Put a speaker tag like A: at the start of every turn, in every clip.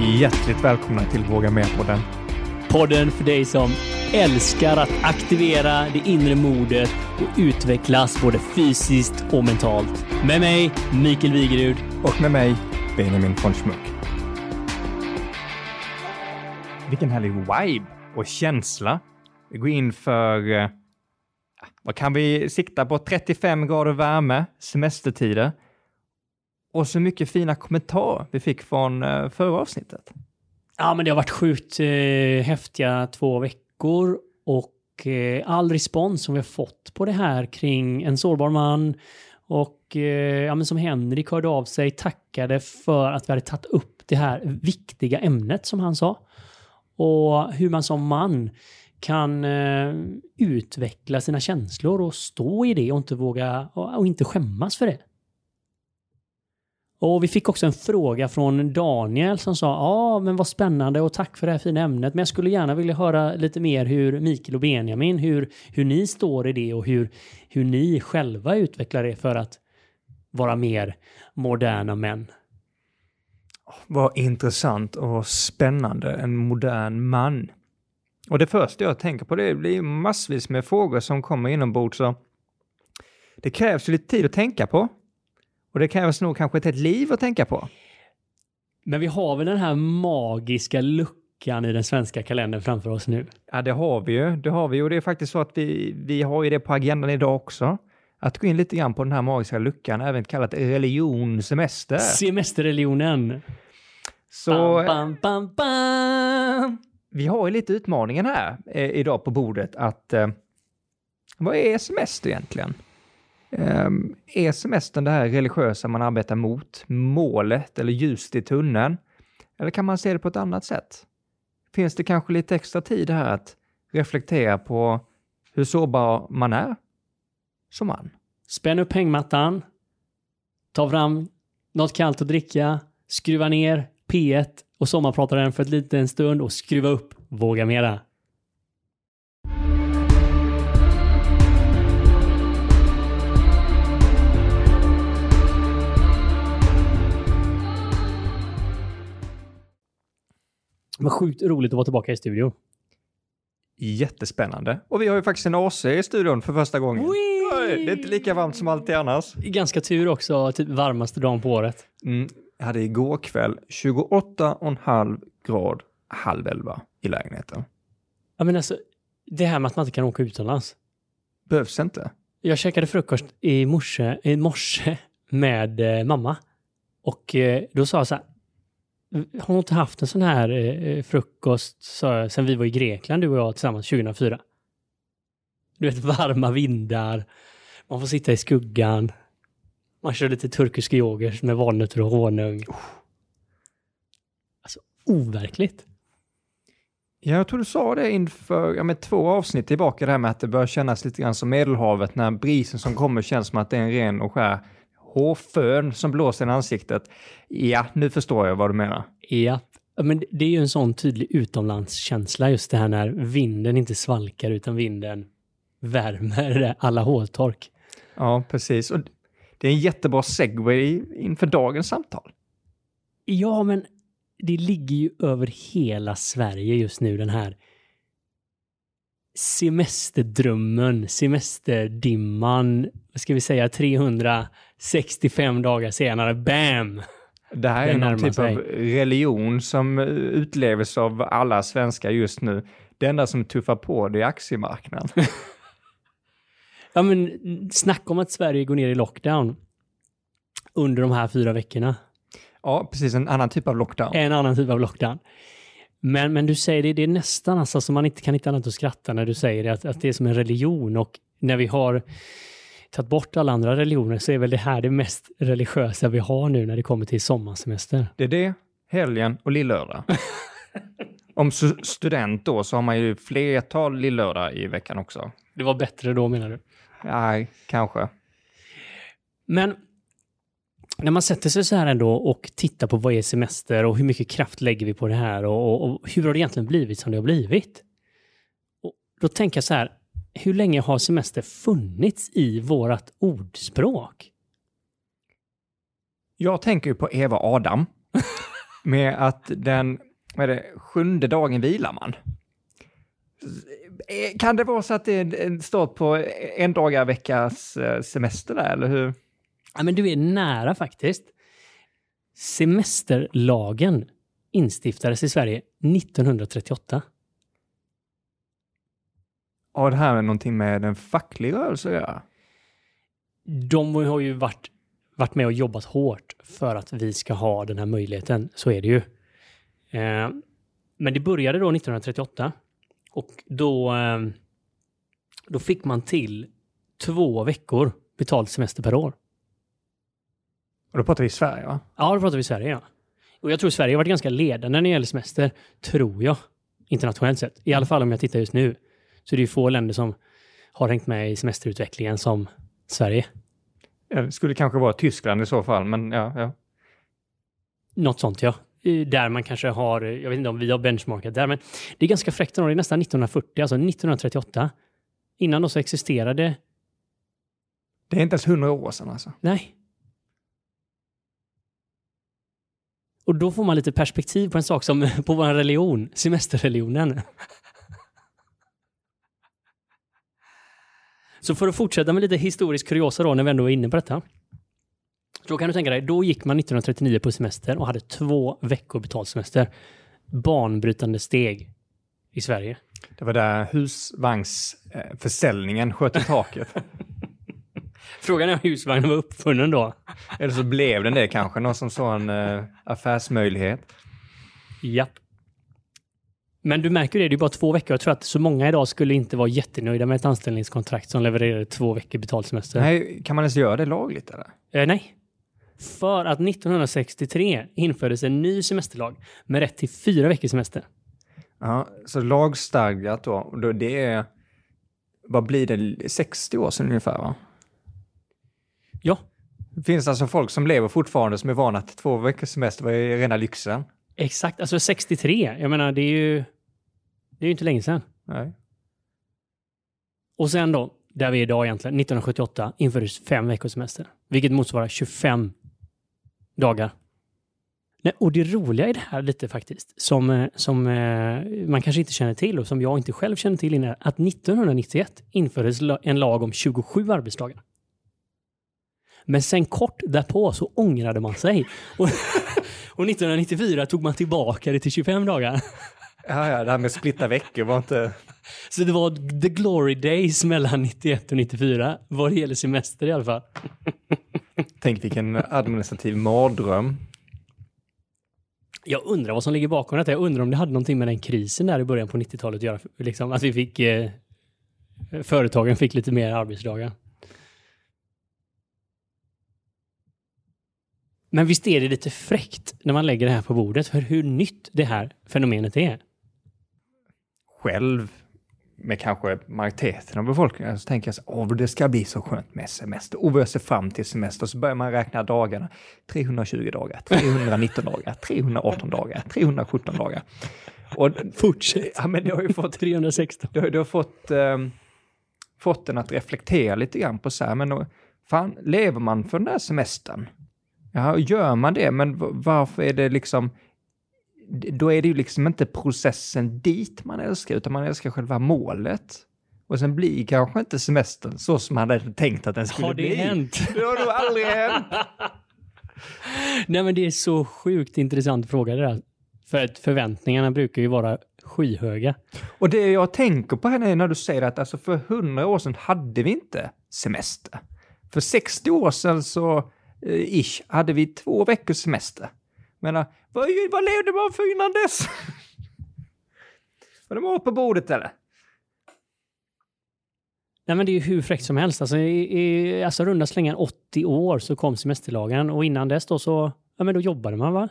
A: Hjärtligt välkomna till Våga Med-podden.
B: Podden för dig som älskar att aktivera det inre modet och utvecklas både fysiskt och mentalt. Med mig, Mikael Wigerud.
A: Och med mig, Benjamin von Schmuck. Vilken härlig vibe och känsla. Vi går in för, eh, vad kan vi sikta på? 35 grader värme, semestertider. Och så mycket fina kommentarer vi fick från eh, förra avsnittet.
B: Ja, men det har varit sjukt eh, häftiga två veckor och eh, all respons som vi har fått på det här kring en sårbar man och eh, ja, men som Henrik hörde av sig tackade för att vi hade tagit upp det här viktiga ämnet som han sa. Och hur man som man kan eh, utveckla sina känslor och stå i det och inte våga och, och inte skämmas för det. Och vi fick också en fråga från Daniel som sa ja, men vad spännande och tack för det här fina ämnet. Men jag skulle gärna vilja höra lite mer hur Mikael och Benjamin, hur, hur ni står i det och hur, hur ni själva utvecklar det för att vara mer moderna män.
A: Vad intressant och spännande, en modern man. Och det första jag tänker på det blir massvis med frågor som kommer inombords så det krävs ju lite tid att tänka på. Och det krävs nog kanske ett helt liv att tänka på.
B: Men vi har väl den här magiska luckan i den svenska kalendern framför oss nu?
A: Ja, det har vi ju. Det har vi och det är faktiskt så att vi, vi har ju det på agendan idag också. Att gå in lite grann på den här magiska luckan, även kallat religion, semester.
B: Semesterreligionen.
A: Så
B: Bam, bam, bam, bam.
A: vi har ju lite utmaningen här eh, idag på bordet att eh, vad är semester egentligen? Um, är semestern det här religiösa man arbetar mot, målet eller ljuset i tunneln? Eller kan man se det på ett annat sätt? Finns det kanske lite extra tid här att reflektera på hur sårbar man är som man?
B: Spänn upp hängmattan. Ta fram något kallt att dricka. Skruva ner P1 och sommarprataren för ett liten stund och skruva upp Våga Mera. Vad sjukt roligt att vara tillbaka i studion.
A: Jättespännande. Och vi har ju faktiskt en AC i studion för första gången. Oj, Det är inte lika varmt som alltid annars.
B: Ganska tur också, typ varmaste dagen på året.
A: Mm, jag hade igår kväll 28,5 grad halv elva i lägenheten.
B: Ja men alltså, det här med att man inte kan åka utomlands.
A: Behövs inte.
B: Jag käkade frukost i morse, i morse med eh, mamma. Och eh, då sa jag så här. Har inte haft en sån här eh, frukost sa jag, sen vi var i Grekland, du och jag tillsammans 2004? Du vet, varma vindar. Man får sitta i skuggan. Man kör lite turkisk yoghurt med valnötter och honung. Alltså, overkligt.
A: Ja, jag tror du sa det inför ja, med två avsnitt tillbaka, det här med att det börjar kännas lite grann som Medelhavet när brisen som kommer känns som att det är en ren och skär hårfön som blåser i ansiktet. Ja, nu förstår jag vad du menar.
B: Ja, men det är ju en sån tydlig utomlandskänsla just det här när vinden inte svalkar utan vinden värmer alla håltork.
A: Ja, precis. Och det är en jättebra segway inför dagens samtal.
B: Ja, men det ligger ju över hela Sverige just nu den här semesterdrömmen, semesterdimman, vad ska vi säga, 365 dagar senare, bam!
A: Det här
B: Det
A: är någon typ
B: sig.
A: av religion som eh, utlevs av alla svenskar just nu. Det enda som tuffar på det är aktiemarknaden.
B: Ja, men snacka om att Sverige går ner i lockdown under de här fyra veckorna.
A: ja, precis. En annan typ av lockdown.
B: En annan typ av lockdown. Men, men du säger det, det är nästan alltså som man inte kan inte annat att skratta när du säger det, att, att det är som en religion och när vi har tagit bort alla andra religioner så är väl det här det mest religiösa vi har nu när det kommer till sommarsemester.
A: Det är det, helgen och lillördag. Om student då så har man ju flertal lillördag i veckan också.
B: Det var bättre då menar du?
A: Nej, kanske.
B: Men när man sätter sig så här ändå och tittar på vad är semester och hur mycket kraft lägger vi på det här och, och, och hur har det egentligen blivit som det har blivit? Och då tänker jag så här, hur länge har semester funnits i vårat ordspråk?
A: Jag tänker ju på Eva och Adam. med att den, vad är det, sjunde dagen vilar man. Eh, Kan det vara så att det start på en dagar veckas eh, semester där, eller hur?
B: Ja, men du är nära faktiskt. Semesterlagen instiftades i Sverige 1938.
A: Ja, det här är någonting med en facklig rörelse att göra.
B: De har ju varit, varit med och jobbat hårt för att vi ska ha den här möjligheten. Så är det ju. Eh, men det började då 1938 och då, eh, då fick man till två veckor betald semester per år.
A: Och då pratar vi Sverige, va?
B: Ja, då pratar vi Sverige, ja. Och jag tror Sverige har varit ganska ledande när det gäller semester, tror jag. Internationellt sett. I alla fall om jag tittar just nu. Så det är få länder som har hängt med i semesterutvecklingen som Sverige.
A: Det skulle kanske vara Tyskland i så fall, men ja. ja.
B: Något sånt, ja. Eh, Där man kanske har, eh, jag vet inte om vi har benchmarkat där, men det är ganska fräckt. Det är nästan 1940, alltså 1938. Innan då så existerade,
A: Det är inte ens hundra år sedan alltså.
B: nej. Och då får man lite perspektiv på en sak som, på vår religion, semesterreligionen. Så för att fortsätta med lite historisk kuriosa då, när vi ändå är inne på detta. Då kan du tänka dig, då gick man 1939 på semester och hade två veckor betald semester. Banbrytande steg i Sverige.
A: Det var där husvagnsförsäljningen sköt i taket.
B: Frågan är om husvagnen var uppfunnen då.
A: Eller så blev den det kanske, någon som sån uh, affärsmöjlighet.
B: Japp. Men du märker det, det är bara två veckor. Jag tror att så många idag skulle inte vara jättenöjda med ett anställningskontrakt som levererade två veckor betald semester.
A: Nej, kan man ens göra det lagligt eller?
B: Eh, nej. För att 1963 infördes en ny semesterlag med rätt till fyra veckors semester.
A: Ja, så lagstadgat då, då det är, vad blir det, 60 år sedan ungefär va?
B: Ja,
A: Det finns alltså folk som lever fortfarande som är vana att två veckors semester var rena lyxen.
B: exakt. Alltså 63. Jag menar, det är ju, det är ju inte länge sedan.
A: Nej.
B: Och sen då, där vi är idag egentligen, 1978 infördes fem veckors semester. Vilket motsvarar 25 dagar. Nej, och det roliga i det här lite faktiskt, som, eh, som eh, man kanske inte känner till och som jag inte själv känner till innan, att 1991 infördes en lag om 27 arbetsdagar. Men sen kort därpå så ångrade man sig. Och, och 1994 tog man tillbaka det till 25 dagar.
A: Ja, ja, det här med splitta veckor var inte...
B: Så det var the glory days mellan 91 och 94, vad det gäller semester i alla fall.
A: Tänk vilken administrativ mardröm.
B: Jag undrar vad som ligger bakom detta. Jag undrar om det hade någonting med den krisen där i början på 90-talet att göra. Liksom, att vi fick... Eh, företagen fick lite mer arbetsdagar. Men visst är det lite fräckt när man lägger det här på bordet för hur nytt det här fenomenet är.
A: Själv, med kanske majoriteten av befolkningen, så tänker jag så åh, det ska bli så skönt med semester. Och jag ser fram till semester. Så börjar man räkna dagarna. 320 dagar, 319 dagar, 318 dagar, 317 dagar. Och
B: Fortsätt.
A: ja, men det har ju fått
B: 316.
A: du, har- du har fått, ehm, fått den att reflektera lite grann på så här, men fan, lever man för den där semestern? Ja, gör man det, men varför är det liksom, då är det ju liksom inte processen dit man älskar, utan man älskar själva målet. Och sen blir kanske inte semestern så som man hade tänkt att den skulle
B: Har det
A: bli.
B: hänt?
A: Det har nog aldrig hänt.
B: Nej men det är så sjukt intressant fråga det där. För att förväntningarna brukar ju vara skyhöga.
A: Och det jag tänker på här är när du säger att alltså för hundra år sedan hade vi inte semester. För 60 år sedan så, eh, ish, hade vi två veckors semester. Men vad, vad levde man för innan dess? Var det mat på bordet eller?
B: Nej men det är ju hur fräckt som helst. Alltså, i, i, alltså runda slängan 80 år så kom semesterlagen och innan dess då så, ja men då jobbade man va?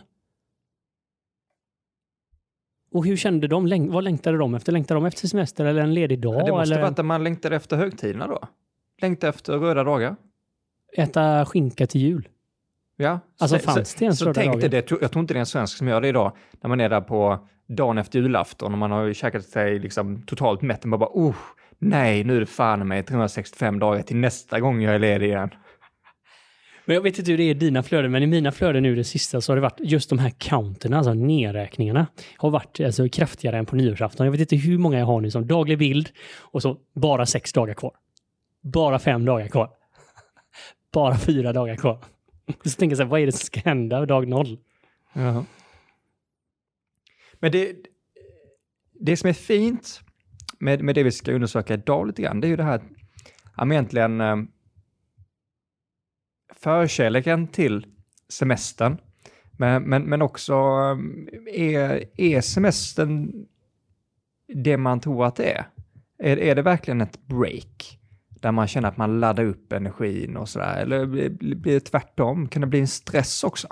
B: Och hur kände de? Läng- vad längtade de efter? Längtade de efter semester eller en ledig dag?
A: Det måste
B: eller
A: varit att man längtade efter högtiderna då. Längtade efter röda dagar.
B: äta skinka till jul?
A: Ja.
B: Alltså,
A: så,
B: fanns det ens
A: så, så
B: röda
A: tänk dig
B: dagar?
A: det, jag tror inte det är en svensk som gör det idag, när man är där på dagen efter julafton och man har ju käkat sig liksom totalt mätt och man bara, oh, nej, nu är det fan med 365 dagar till nästa gång jag är ledig igen.
B: Men jag vet inte hur det är i dina flöden, men i mina flöden nu det sista så har det varit just de här counterna, alltså nedräkningarna, har varit alltså kraftigare än på nyårsafton. Jag vet inte hur många jag har nu som daglig bild och så bara sex dagar kvar. Bara fem dagar kvar. Bara fyra dagar kvar. Så tänker jag så här, vad är det som ska hända dag noll?
A: Ja. Men det, det som är fint med, med det vi ska undersöka idag lite grann, det är ju det här att ja, men egentligen eh, förkärleken till semestern, men, men, men också eh, är, är semestern det man tror att det är? Är, är det verkligen ett break? Där man känner att man laddar upp energin och sådär? Eller blir det tvärtom? Kan det bli en stress också?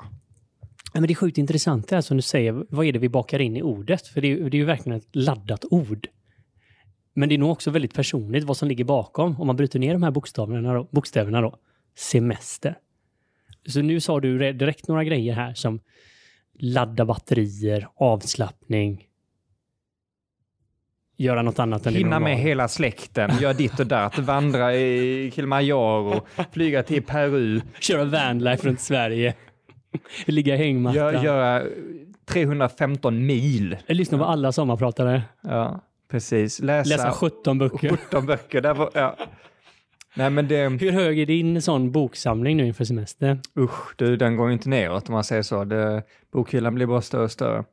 B: Ja, men det är sjukt intressant det här som du säger. Vad är det vi bakar in i ordet? För det är, ju- det är ju verkligen ett laddat ord. Men det är nog också väldigt personligt vad som ligger bakom. Om man bryter ner de här bokstäverna då. Bokstäverna då. Semester. Så nu sa du direkt några grejer här som ladda batterier, avslappning, göra något annat än
A: Hinna med hela släkten, göra ditt och datt, vandra i Kilimanjaro, flyga till Peru,
B: Köra vanlife runt Sverige. Ligga i hängmattan.
A: gö- göra 315 mil.
B: Lyssna på alla sommarpratare.
A: Ja, precis. Läsa,
B: Läsa 17 böcker.
A: 17 böcker. Där var, ja. Nej men det,
B: Hur hög är din sån boksamling nu inför semester?
A: usch, du, den går inte neråt om man säger så. Det, bokhyllan blir bara större och större.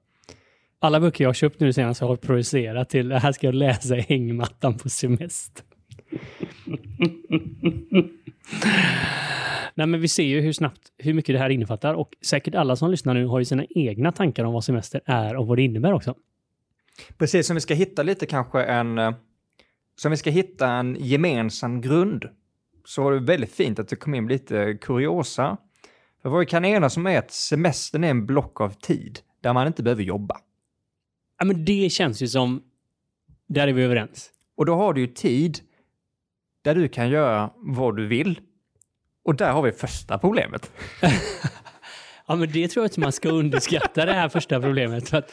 B: Alla böcker jag har köpt nu senast har jag projicerat till det här ska jag läsa i hängmattan på semester. Nej men vi ser ju hur snabbt, hur mycket det här innefattar och säkert alla som lyssnar nu har ju sina egna tankar om vad semester är och vad det innebär också.
A: Precis som vi ska hitta lite kanske en, eh, som vi ska hitta en gemensam grund, så var det väldigt fint att det kom in lite kuriosa. För vad vi kan enas om är att semestern är en block av tid där man inte behöver jobba.
B: Ja men det känns ju som, där är vi överens.
A: Och då har du ju tid där du kan göra vad du vill. Och där har vi första problemet.
B: Ja men det tror jag inte man ska underskatta det här första problemet. För att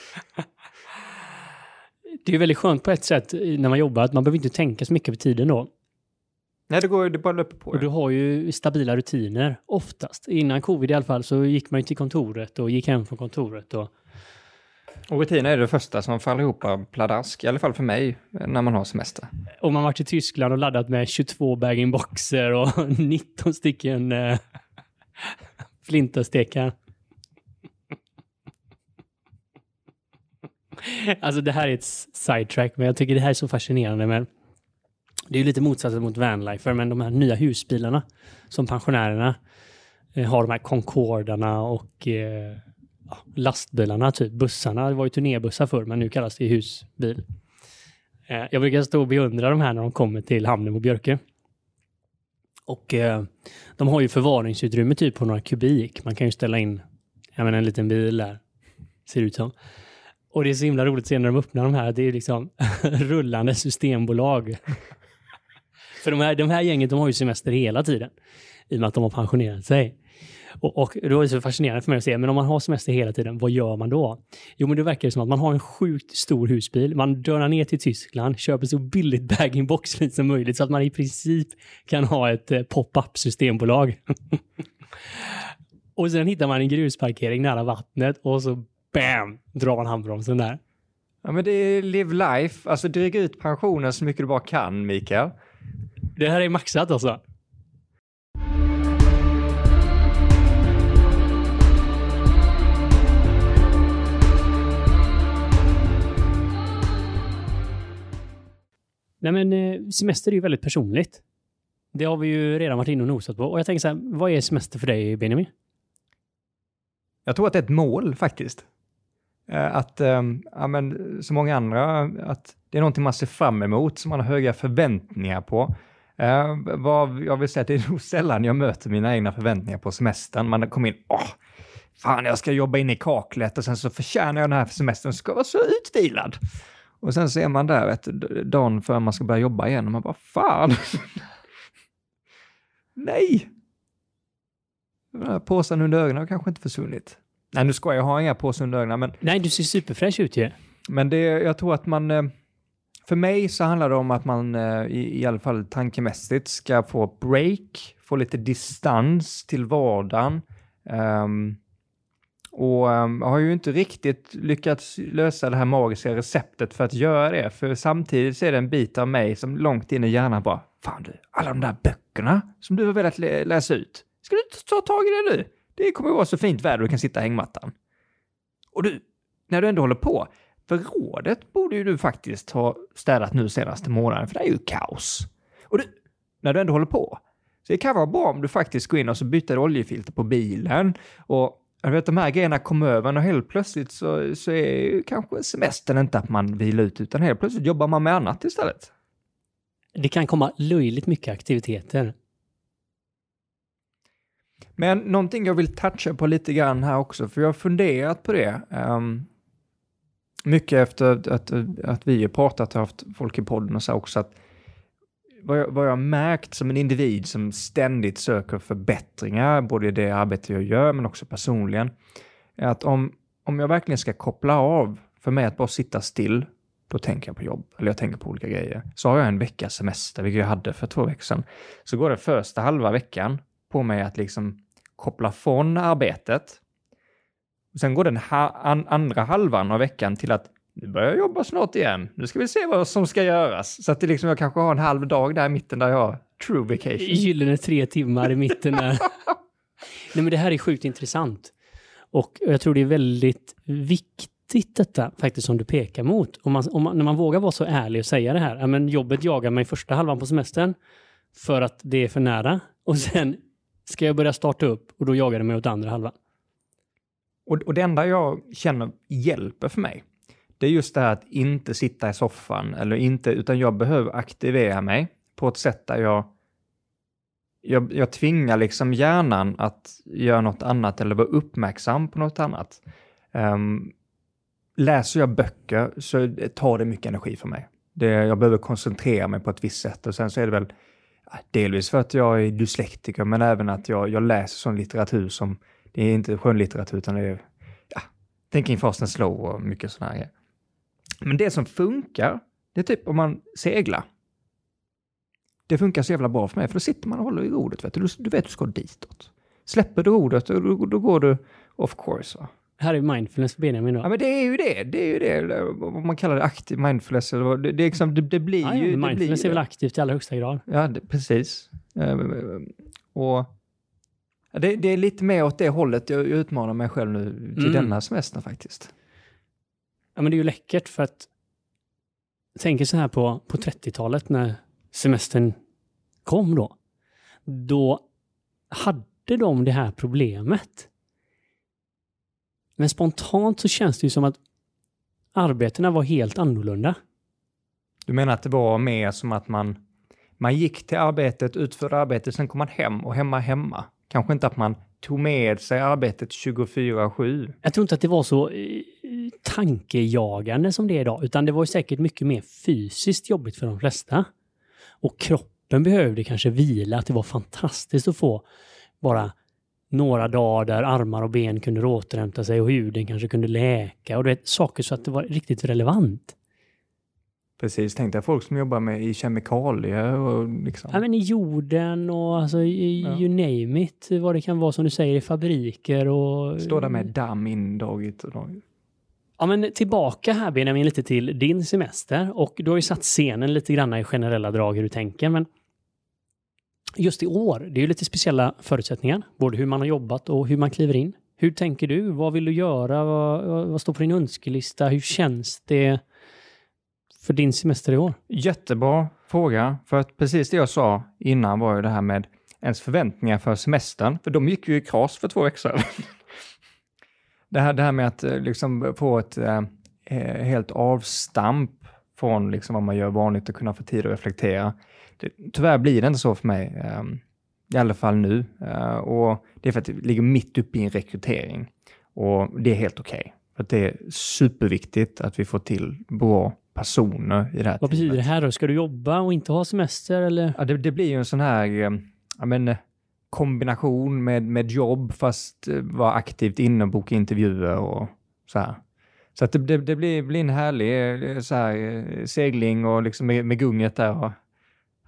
B: det är väldigt skönt på ett sätt när man jobbar att man behöver inte tänka så mycket på tiden då.
A: Nej, det går det bara löper på.
B: Och du har ju stabila rutiner oftast. Innan covid i alla fall så gick man ju till kontoret och gick hem från kontoret. Och,
A: och rutiner är det första som faller ihop av pladask, i alla fall för mig, när man har semester.
B: och man varit i Tyskland och laddat med 22 bag-in-boxer och 19 stycken eh, flintastekar. Alltså det här är ett sidetrack, men jag tycker det här är så fascinerande. Men det är ju lite motsatsen mot vanlifer, men de här nya husbilarna som pensionärerna eh, har, de här Concordarna och eh, lastbilarna, typ bussarna. Det var ju turnébussar förr, men nu kallas det husbil. Eh, jag brukar stå och beundra de här när de kommer till hamnen på Björke. Och eh, de har ju förvaringsutrymme typ på några kubik. Man kan ju ställa in jag menar, en liten bil där, ser det ut som. Och det är så himla roligt att se när de öppnar de här. Det är liksom rullande systembolag. För de här, de här gänget, de har ju semester hela tiden. I och med att de har pensionerat sig. Och, och då är det så fascinerande för mig att se, men om man har semester hela tiden, vad gör man då? Jo, men det verkar som att man har en sjukt stor husbil. Man dörrar ner till Tyskland, köper så billigt bag-in-box som möjligt så att man i princip kan ha ett eh, pop-up systembolag. och sen hittar man en grusparkering nära vattnet och så bam, drar man handbromsen där.
A: Ja, men det är live life, alltså dryga ut pensionen så mycket du bara kan, Mikael.
B: Det här är maxat alltså. Nej men eh, semester är ju väldigt personligt. Det har vi ju redan varit inne och nosat på. Och jag tänker så här, vad är semester för dig Benjamin?
A: Jag tror att det är ett mål faktiskt. Eh, att, ehm, ja men som många andra, att det är någonting man ser fram emot, som man har höga förväntningar på. Eh, vad, jag vill säga att det är nog sällan jag möter mina egna förväntningar på semestern. Man kommer in, åh, fan jag ska jobba in i kaklet och sen så förtjänar jag den här semestern, ska vara så utvilad. Och sen så är man där vet, dagen före man ska börja jobba igen och man bara, fan. Nej, den här påsen under ögonen har kanske inte försvunnit. Nej, nu ska jag ha inga påsar under ögonen, men,
B: Nej, du ser superfräsch ut ju.
A: men det, jag tror att man... eh, För mig så handlar det om att man eh, i, i alla fall tankemässigt ska få break få lite distans till vardagen. Um, och um, har ju inte riktigt lyckats lösa det här magiska receptet för att göra det, för samtidigt så är det en bit av mig som långt in i hjärnan bara, fan du, alla de där böckerna som du har velat lä läsa ut, ska du inte ta tag i det nu? Det kommer att vara så fint väder och du kan sitta i hängmattan. Och du, när du ändå håller på, förrådet borde ju du faktiskt ha städat nu senaste månaden, för det är ju kaos. Och du, när du ändå håller på, så det kan vara bra om du faktiskt går in och så byter oljefilter på bilen och jag vet de här grejerna kommer över och helt plötsligt så, så är ju kanske semestern inte att man vilar ut utan helt plötsligt jobbar man med annat istället.
B: Det kan komma löjligt mycket aktiviteter.
A: Men någonting jag vill toucha på lite grann här också, för jag har funderat på det. Um, mycket efter att, att, att vi har pratat och haft folk i podden och så också, att vad jag, vad jag har märkt som en individ som ständigt söker förbättringar, både i det arbete jag gör men också personligen, är att om, om jag verkligen ska koppla av, för mig att bara sitta still, då tänker jag på jobb, eller jag tänker på olika grejer. Så har jag en veckas semester, vilket jag hade för två veckor sedan. Så går det första halva veckan på mig att liksom koppla från arbetet. Sen går den ha an andra halvan av veckan till att nu börjar jag jobba snart igen. Nu ska vi se vad som ska göras. Så att det liksom, jag kanske har en halv dag där i mitten där jag har true vacation.
B: Gyllene tre timmar i mitten där. Nej men det här är sjukt intressant. Och jag tror det är väldigt viktigt detta faktiskt som du pekar mot. Om man, om man, när man vågar vara så ärlig och säga det här. Ja, men jobbet jagar mig första halvan på semestern för att det är för nära. Och sen ska jag börja starta upp och då jagar det mig åt andra halvan.
A: Och, och det enda jag känner hjälper för mig, det är just det här att inte sitta i soffan eller inte, utan jag behöver aktivera mig på ett sätt där jag jag, jag tvingar liksom hjärnan att göra något annat eller vara uppmärksam på något annat. Um, läser jag böcker så tar det mycket energi för mig. Det, jag behöver koncentrera mig på ett visst sätt och sen så är det väl delvis för att jag är dyslektiker men även att jag, jag läser sån litteratur som, det är inte skönlitteratur utan det är ja, Thinking fast and slow och mycket sådana här grejer. Men det som funkar, det är typ om man seglar. Det funkar så jävla bra för mig, för då sitter man och håller i rodret, vet du. Du, vet du ska ditåt. Släpper du rodret, då, då går du off course. Va?
B: Här är mindfulness för Benjamin då.
A: Ja, men det är ju det. Det är ju det, vad man kallar det, aktiv mindfulness. Det, det, det, liksom, det, det blir
B: ja,
A: ju...
B: Ja, mindfulness
A: blir,
B: är väl aktivt i allra högsta grad.
A: Ja, det, precis. Um, och det, det, är lite mer åt det hållet jag utmanar mig själv nu till mm. denna semester faktiskt.
B: Ja, men det är ju läckert för att tänker så här på, på 30-talet när semestern kom då. Då hade de det här problemet. Men spontant så känns det ju som att arbetena var helt annorlunda.
A: Du menar att det var mer som att man, man gick till arbetet, utförde arbetet, sen kom man hem och hemma hemma? Kanske inte att man tog med sig arbetet 24-7?
B: Jag tror inte att det var så tankejagande som det är idag, utan det var säkert mycket mer fysiskt jobbigt för de flesta. Och kroppen behövde kanske vila, att det var fantastiskt att få bara några dagar där armar och ben kunde återhämta sig och huden kanske kunde läka och det saker så att det var riktigt relevant.
A: Precis, tänk dig folk som jobbar med i kemikalier och liksom.
B: Ja men i jorden och alltså i, ja. you name it, vad det kan vara som du säger i fabriker och...
A: Stå där med damm indragit och.
B: Ja men tillbaka här Benjamin lite till din semester och du har ju satt scenen lite grann i generella drag hur du tänker men just i år, det är ju lite speciella förutsättningar, både hur man har jobbat och hur man kliver in. Hur tänker du? Vad vill du göra? Vad, vad står på din önskelista? Hur känns det för din semester i år?
A: Jättebra fråga, för att precis det jag sa innan var ju det här med ens förväntningar för semestern, för de gick ju i kras för två veckor sedan. det, här, det här med att eh, liksom få ett eh, eh, helt avstamp från liksom vad man gör vanligt och kunna få tid att reflektera. Det, tyvärr blir det inte så för mig, eh, i alla fall nu. Eh, och det är för att det ligger mitt uppe i en rekrytering. Och det är helt okej. Okay. För det är superviktigt att vi får till bra personer i det här
B: Vad betyder det här då? Ska du jobba och inte ha semester eller?
A: Ja, det, det blir ju en sån här, eh, ja men kombination med, med jobb fast vara aktivt inne och boka intervjuer och så här. Så att det, det, det blir, blir en härlig så här, segling och liksom med, med gunget där och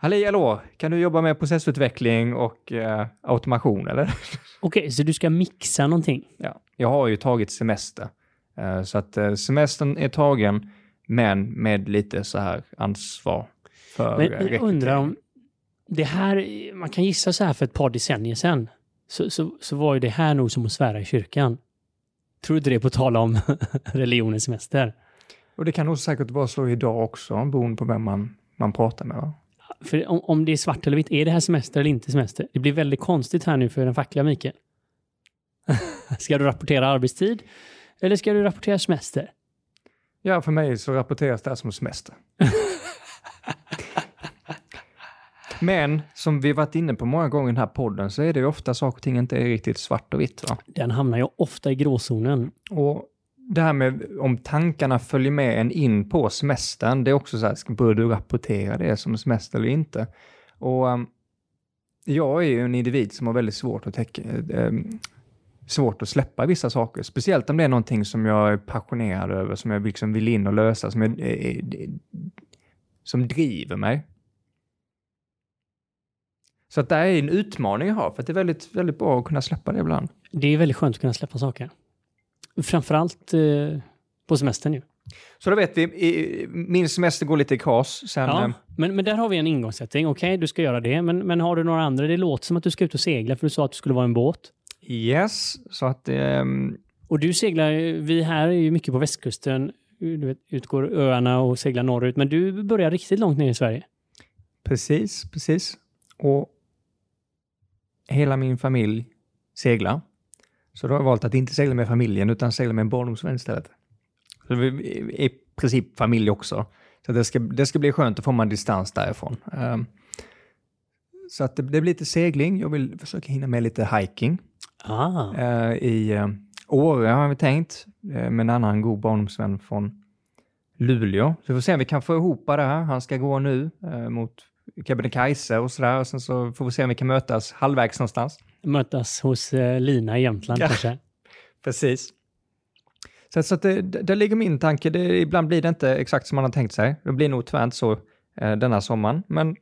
A: Halli hallå, kan du jobba med processutveckling och eh, automation eller?
B: Okej, så du ska mixa någonting?
A: Ja, jag har ju tagit semester. Eh, så att eh, semestern är tagen, men med lite så här ansvar för
B: Men
A: eh,
B: jag undrar om det här, man kan gissa så här för ett par decennier sedan, så, så, så var ju det här nog som att svära i kyrkan. Tror du inte det på tal om religionens semester?
A: Och det kan nog säkert vara så idag också, beroende på vem man, man pratar med. Va?
B: För om, om det är svart eller vitt, är det här semester eller inte semester? Det blir väldigt konstigt här nu för den fackliga Mikael. ska du rapportera arbetstid? Eller ska du rapportera semester?
A: Ja, för mig så rapporteras det här som semester. Men som vi varit inne på många gånger i den här podden så är det ju ofta saker och ting inte är riktigt svart och vitt. Va?
B: Den hamnar ju ofta i gråzonen.
A: Och det här med om tankarna följer med en in på semestern, det är också så här, bör du rapportera det som semester eller inte? Och um, jag är ju en individ som har väldigt svårt att täcka, um, svårt att släppa vissa saker, speciellt om det är någonting som jag är passionerad över, som jag liksom vill in och lösa, som, jag, eh, eh, som driver mig. Så att det är en utmaning jag har, för att det är väldigt, väldigt bra att kunna släppa det ibland.
B: Det är väldigt skönt att kunna släppa saker. Framförallt eh, på semestern ju.
A: Så då vet vi, min semester går lite i kras. Sen,
B: Ja,
A: eh,
B: men, men där har vi en ingångssättning. Okej, du ska göra det, men, men har du några andra? Det låter som att du ska ut och segla, för du sa att du skulle vara en båt.
A: yes, så att ehm,
B: Och du seglar, vi här är ju mycket på västkusten, du vet, utgår öarna och seglar norrut, men du börjar riktigt långt ner i Sverige.
A: precis, precis. Och hela min familj seglar. Så då har jag valt att inte segla med familjen utan segla med en barndomsvän istället. Så vi är i princip familj också. Så det ska, det ska bli skönt att få man distans därifrån. Ehm, så att det, det blir lite segling. Jag vill försöka hinna med lite hiking.
B: Ah.
A: Eh, I eh, Åre har vi tänkt, eh, med en annan god barndomsvän från Luleå. Så vi får se om vi kan få ihop det här. Han ska gå nu mot Kebnekaise och sådär. Och sen så får vi se om vi kan mötas halvvägs någonstans.
B: Mötas hos eh, Lina i Jämtland
A: Ja.
B: kanske.
A: Precis. Så, så att det, där ligger min tanke. Det, ibland blir det inte exakt som man har tänkt sig. Det blir nog tyvärr inte så eh, denna sommaren. Men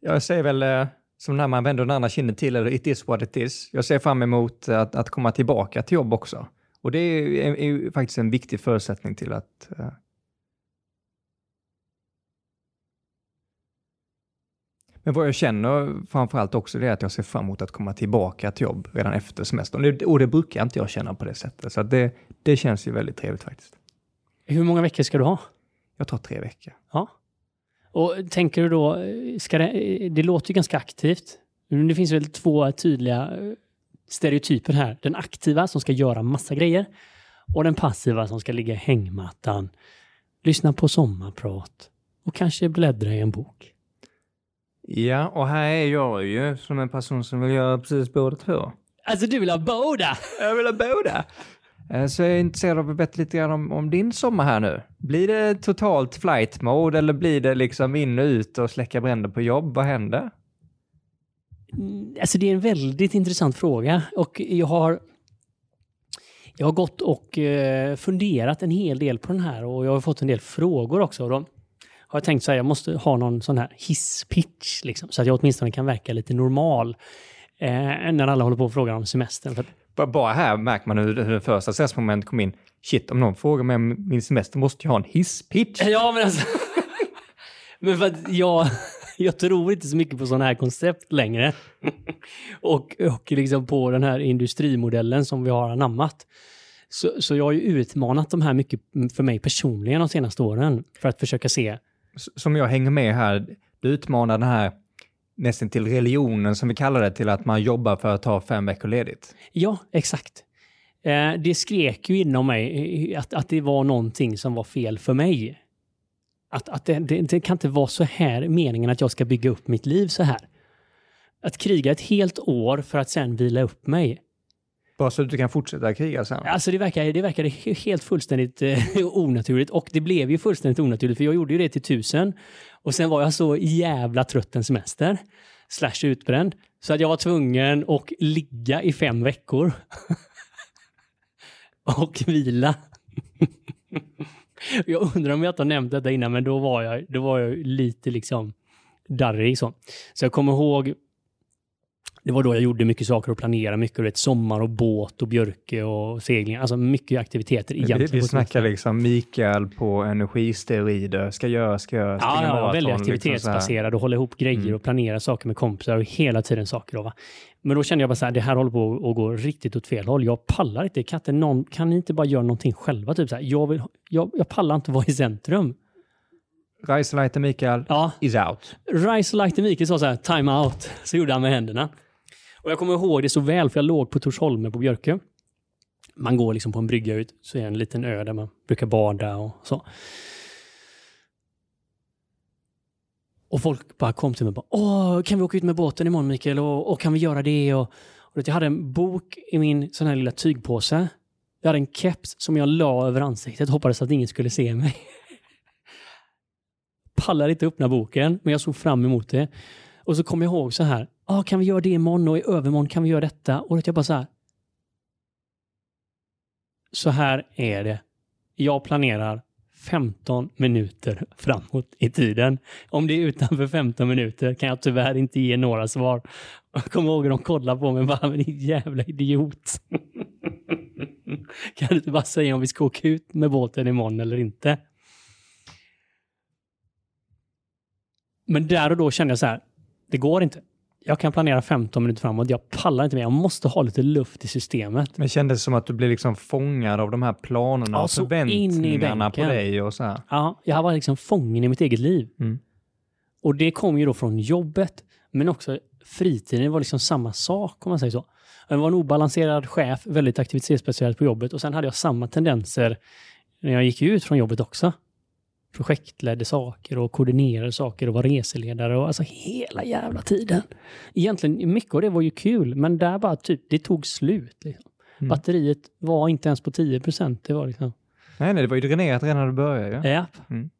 A: jag säger väl eh, som när man vänder den andra kinden till, eller it is what it is. Jag ser fram emot att, att komma tillbaka till jobb också. Och det är, är, är faktiskt en viktig förutsättning till att Men vad jag känner framförallt också det är att jag ser fram emot att komma tillbaka till jobb redan efter semestern. Och det, och det brukar inte jag känna på det sättet. Så det, det känns ju väldigt trevligt faktiskt.
B: Hur många veckor ska du ha?
A: Jag tar tre veckor.
B: Ja. Och tänker du då, ska det, det låter ju ganska aktivt. Det finns väl två tydliga eh, stereotyper här. Den aktiva som ska göra massa grejer och den passiva som ska ligga i hängmattan, lyssna på sommarprat och kanske bläddra i en bok.
A: Ja, och här är jag ju som en person som vill göra precis båda två.
B: Alltså du vill ha båda!
A: Jag vill ha båda! Eh, Så jag är intresserad av att veta lite grann om, om din sommar här nu. Blir det totalt flight mode eller blir det liksom in och ut och släcka bränder på jobb? Vad händer?
B: Mm, Alltså det är en väldigt intressant fråga och jag har jag har gått och eh, funderat en hel del på den här och jag har fått en del frågor också. Och har jag tänkt så här, jag måste ha någon sån här hisspitch liksom, så att jag åtminstone kan verka lite normal eh, när alla håller på och frågar om semestern. För
A: Bara- Bara här märker man hur hur det första stressmomentet kom in. Shit, om någon frågar mig om min semester måste jag ha en hisspitch.
B: ja, men alltså... men för att jag, jag tror inte så mycket på sådana här koncept längre. och, och liksom på den här industrimodellen som vi har anammat. Så, så jag har ju utmanat de här mycket för mig personligen de senaste åren för att försöka se.
A: Som jag hänger med här, du utmanar den här nästan till religionen som vi kallar det till att man jobbar för att ta fem veckor ledigt.
B: Ja, exakt. Eh, det skrek ju inom mig att, att det var någonting som var fel för mig. Att, att det, det, det kan inte vara så här meningen att jag ska bygga upp mitt liv så här. Att kriga ett helt år för att sen vila upp mig.
A: Bara så att du kan fortsätta kriga sen.
B: Alltså det verkade, det verkade helt fullständigt eh, onaturligt och det blev ju fullständigt onaturligt för jag gjorde ju det till tusen och sen var jag så jävla trött en semester slash utbränd så att jag var tvungen att ligga i fem veckor och vila. Jag undrar om jag inte har nämnt detta innan, men då var jag, då var jag lite liksom darrig så. Så jag kommer ihåg, det var då jag gjorde mycket saker och planerade mycket. Vet, sommar och båt och björke och segling. Alltså mycket aktiviteter egentligen.
A: Vi, vi snackar liksom Mikael på energisteroider, ska göra, ska göra,
B: Ja, ja,
A: maraton,
B: väldigt
A: liksom
B: aktivitetsbaserad och hålla ihop grejer
A: Mm.
B: och planera saker med kompisar och hela tiden saker. Då, va? Men då kände jag bara så här, det här håller på att gå riktigt åt fel håll. Jag pallar inte. Inte någon, kan ni inte bara göra någonting själva? Typ så här, jag, vill, jag, jag pallar inte vara i centrum.
A: Reiseleiter Mikael
B: Ja,
A: is out.
B: Rice Like Mikael sa så här, time out. Så gjorde han med händerna. Och jag kommer ihåg det så väl, för jag låg på Torsholme på Björkö. Man går liksom på en brygga ut, så är det en liten ö där man brukar bada och så. Och folk bara kom till mig och bara, Åh, kan vi åka ut med båten imorgon Mikael? Och, och kan vi göra det? Och, och jag hade en bok i min sån här lilla tygpåse. Jag hade en keps som jag la över ansiktet, hoppades att ingen skulle se mig. Pallade inte öppna boken, men jag såg fram emot det. Och så kom jag ihåg så här, ah, kan vi göra det imorgon och i övermorgon kan vi göra detta? Och då jag bara så här. Så här är det. Jag planerar 15 minuter framåt i tiden. Om det är utanför 15 minuter kan jag tyvärr inte ge några svar. Jag kommer ihåg att de kollade på mig och bara, men din jävla idiot. kan du inte bara säga om vi ska åka ut med båten imorgon eller inte? Men där och då kände jag så här, det går inte. Jag kan planera 15 minuter framåt, jag pallar inte mer. Jag måste ha lite luft i systemet.
A: Men det kändes som att du blev liksom fångad av de här planerna
B: Ja,
A: och förväntningarna på dig och så här.
B: Ja, jag var liksom fången i mitt eget liv.
A: Mm.
B: Och det kom ju då från jobbet, men också fritiden. Det var liksom samma sak om man säger så. Jag var en obalanserad chef, väldigt aktivitetsbaserad på jobbet och sen hade jag samma tendenser när jag gick ut från jobbet också. Projektledde saker och koordinerade saker och var reseledare och alltså hela jävla tiden. Egentligen mycket av det var ju kul, men där bara typ, det tog slut. Liksom.
A: Mm.
B: Batteriet var inte ens på 10 procent. Det var liksom,
A: Nej, nej, det var ju dränerat redan när du började. Ja.
B: Japp.
A: Mm.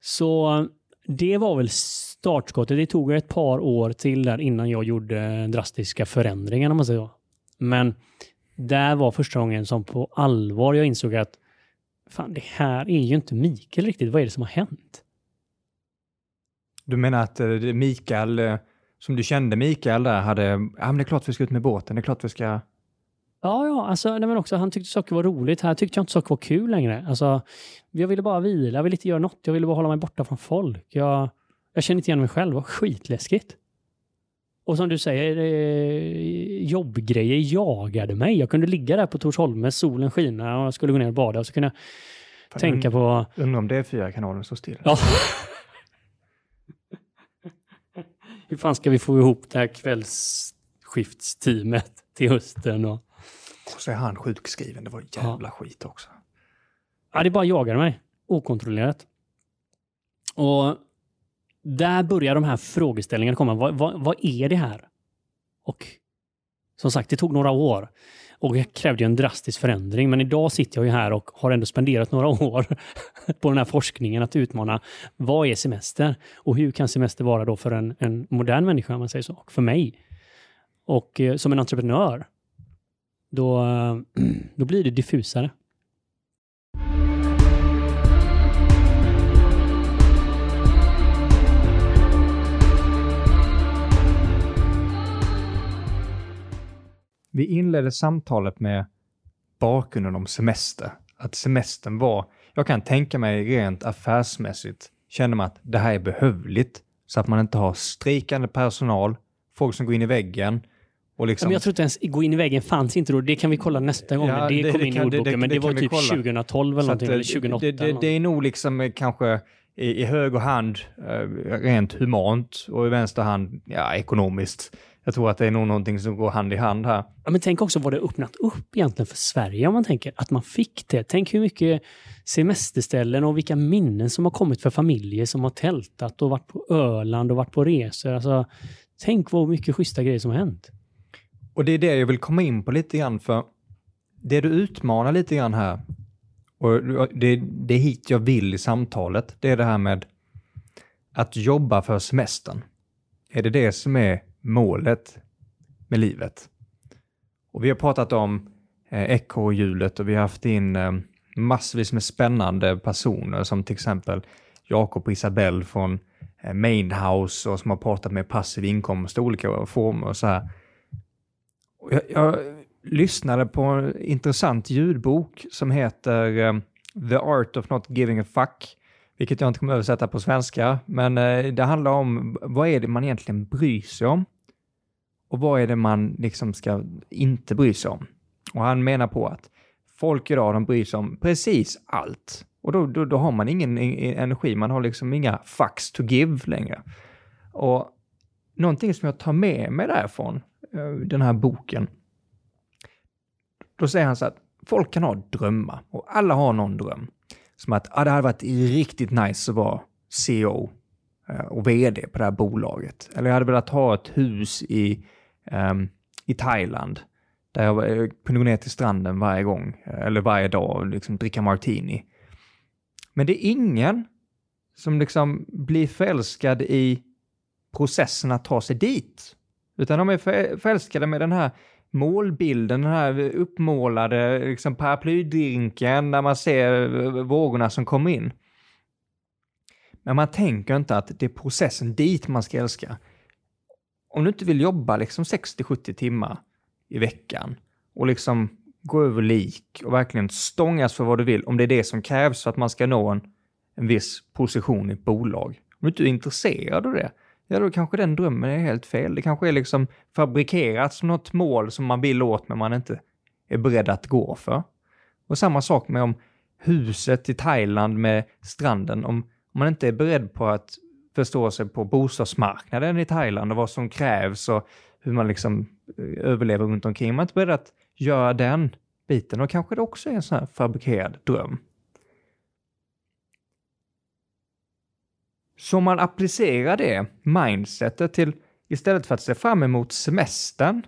B: Så det var väl startskottet. Det tog ett par år till där innan jag gjorde drastiska förändringar om man säger så. Men där var första gången som på allvar jag insåg att fan, det här är ju inte Mikael riktigt. Vad är det som har hänt?
A: Du menar att eh, Mikael, eh, som du kände Mikael där, hade, ja men det är klart vi ska ut med båten, det är klart vi ska...
B: Ja, ja, alltså, nej, men också han tyckte saker var roligt. Här tyckte jag inte saker var kul längre. Alltså, jag ville bara vila, jag ville inte göra något. Jag ville bara hålla mig borta från folk. Jag, jag kände inte igen mig själv. Det var skitläskigt. Och som du säger, eh, jobbgrejer jagade mig. Jag kunde ligga där på Torsholme, solen skina och jag skulle gå ner och bada och så kunde jag
A: Fan,
B: tänka på...
A: Undrar om det är fyra kanalen står still.
B: Ja. Hur fan ska vi få ihop det här kvällsskiftsteamet till hösten? Och...
A: Och så är han sjukskriven, det var jävla skit också.
B: Ja, det bara jagade mig. Okontrollerat. Och där börjar de här frågeställningarna komma. Vad, vad, vad är det här? Och som sagt, det tog några år. Och jag krävde ju en drastisk förändring. Men idag sitter jag ju här och har ändå spenderat några år på den här forskningen att utmana vad är semester? Och hur kan semester vara då för en, en modern människa, om man säger så, och för mig? Och eh, som en entreprenör, då, eh, då blir det diffusare.
A: Vi inledde samtalet med bakgrunden om semester. Att semestern var, jag kan tänka mig rent affärsmässigt, känner man att det här är behövligt så att man inte har strejkande personal, folk som går in i väggen och liksom...
B: Men jag tror inte ens gå in i väggen fanns inte då. Det kan vi kolla nästa gång.
A: Ja,
B: det,
A: det-
B: kom
A: det
B: in i ordboken. men det, var typ
A: kolla.
B: 2012 eller någonting. Eller 2008.
A: Det, det,
B: eller
A: det är nog liksom eh, kanske i, i höger hand eh, rent humant och i vänster hand ja, ekonomiskt. Jag tror att det är nog någonting som går hand i hand här.
B: Ja, men tänk också vad det öppnat upp egentligen för Sverige om man tänker att man fick det. Tänk hur mycket semesterställen och vilka minnen som har kommit för familjer som har tältat och varit på Öland och varit på resor. Alltså, tänk vad mycket schyssta grejer som har hänt.
A: Och det är det jag vill komma in på lite grann för det du utmanar lite grann här och det, det är hit jag vill i samtalet. Det är det här med att jobba för semestern. Är det det som är målet med livet? Och vi har pratat om eh, ekorrhjulet och vi har haft in eh, massvis med spännande personer som till exempel Jakob och Isabelle från eh, Mainhouse och som har pratat med passiv inkomst i olika former och så här. Jag, jag, lyssnade på en intressant ljudbok som heter eh, The Art of Not Giving a Fuck, vilket jag inte kommer översätta på svenska, men eh, det handlar om vad är det man egentligen bryr sig om och vad är det man liksom ska inte bry sig om. Och han menar på att folk idag, de bryr sig om precis allt. Och då, då, då har man ingen e-, e-, energi, man har liksom inga fucks to give längre. Och någonting som jag tar med mig därifrån, eh, den här boken, då säger han så att folk kan ha drömmar och alla har någon dröm. Som att ah, det hade varit riktigt nice att vara CEO eh, och VD på det här bolaget. Eller jag hade velat ha ett hus i, um, i Thailand där jag eh, kunde gå ner till stranden varje gång, eh, eller varje dag och liksom dricka martini. Men det är ingen som liksom blir förälskad i processen att ta sig dit. Utan de är förälskade med den här målbilden, den här uppmålade liksom paraplydrinken där man ser eh, vågorna som kommer in. Men man tänker inte att det är processen dit man ska älska. Om du inte vill jobba liksom 60-70 timmar i veckan och liksom gå över lik och verkligen stångas för vad du vill, om det är det som krävs för att man ska nå en, en viss position i ett bolag. Om du inte är intresserad av det, ja då kanske den drömmen är helt fel. Det kanske är liksom fabrikerat som något mål som man vill åt men man inte är beredd att gå för. Och samma sak med om huset i Thailand med stranden, om, om man inte är beredd på att förstå sig på bostadsmarknaden i Thailand och vad som krävs och hur man liksom eh, överlever runt omkring. Man är inte beredd att göra den biten och kanske det också är en sån här fabrikerad dröm. Så om man applicerar det mindsetet till istället för att se fram emot semestern,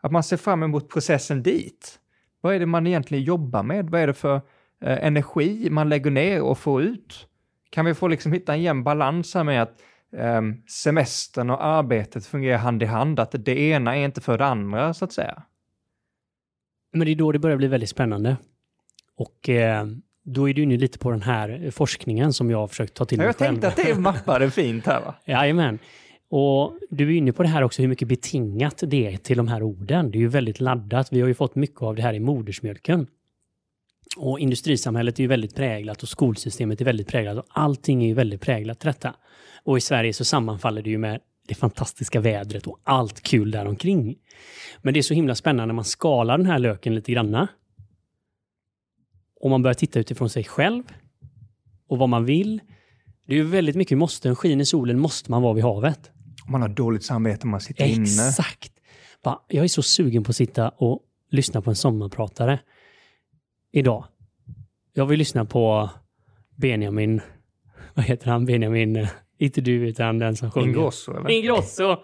A: att man ser fram emot processen dit. Vad är det man egentligen jobbar med? Vad är det för eh, energi man lägger ner och får ut? Kan vi få liksom hitta en jämn balans här med att eh, semestern och arbetet fungerar hand i hand, att det ena är inte för det andra så att säga?
B: Men det är då det börjar bli väldigt spännande. Och eh, då är du inne lite på den här forskningen som jag har försökt ta till mig
A: Jag
B: själv.
A: tänkte att det mappade fint här va?
B: Jajamän. Och du är inne på det här också hur mycket betingat det är till de här orden. Det är ju väldigt laddat. Vi har ju fått mycket av det här i modersmjölken. Och industrisamhället är ju väldigt präglat och skolsystemet är väldigt präglat och allting är ju väldigt präglat till detta. Och i Sverige så sammanfaller det ju med det fantastiska vädret och allt kul däromkring. Men det är så himla spännande när man skalar den här löken lite granna. Och man börjar titta utifrån sig själv och vad man vill. Det är ju väldigt mycket måste. Skiner solen måste man vara vid havet.
A: Man har dåligt samvete om man sitter Exakt.
B: inne. Exakt. Jag är så sugen på att sitta och lyssna på en sommarpratare idag. Jag vill lyssna på Benjamin, vad heter han, Benjamin, inte du utan den som sjunger.
A: Ingrosso eller?
B: Ingrosso!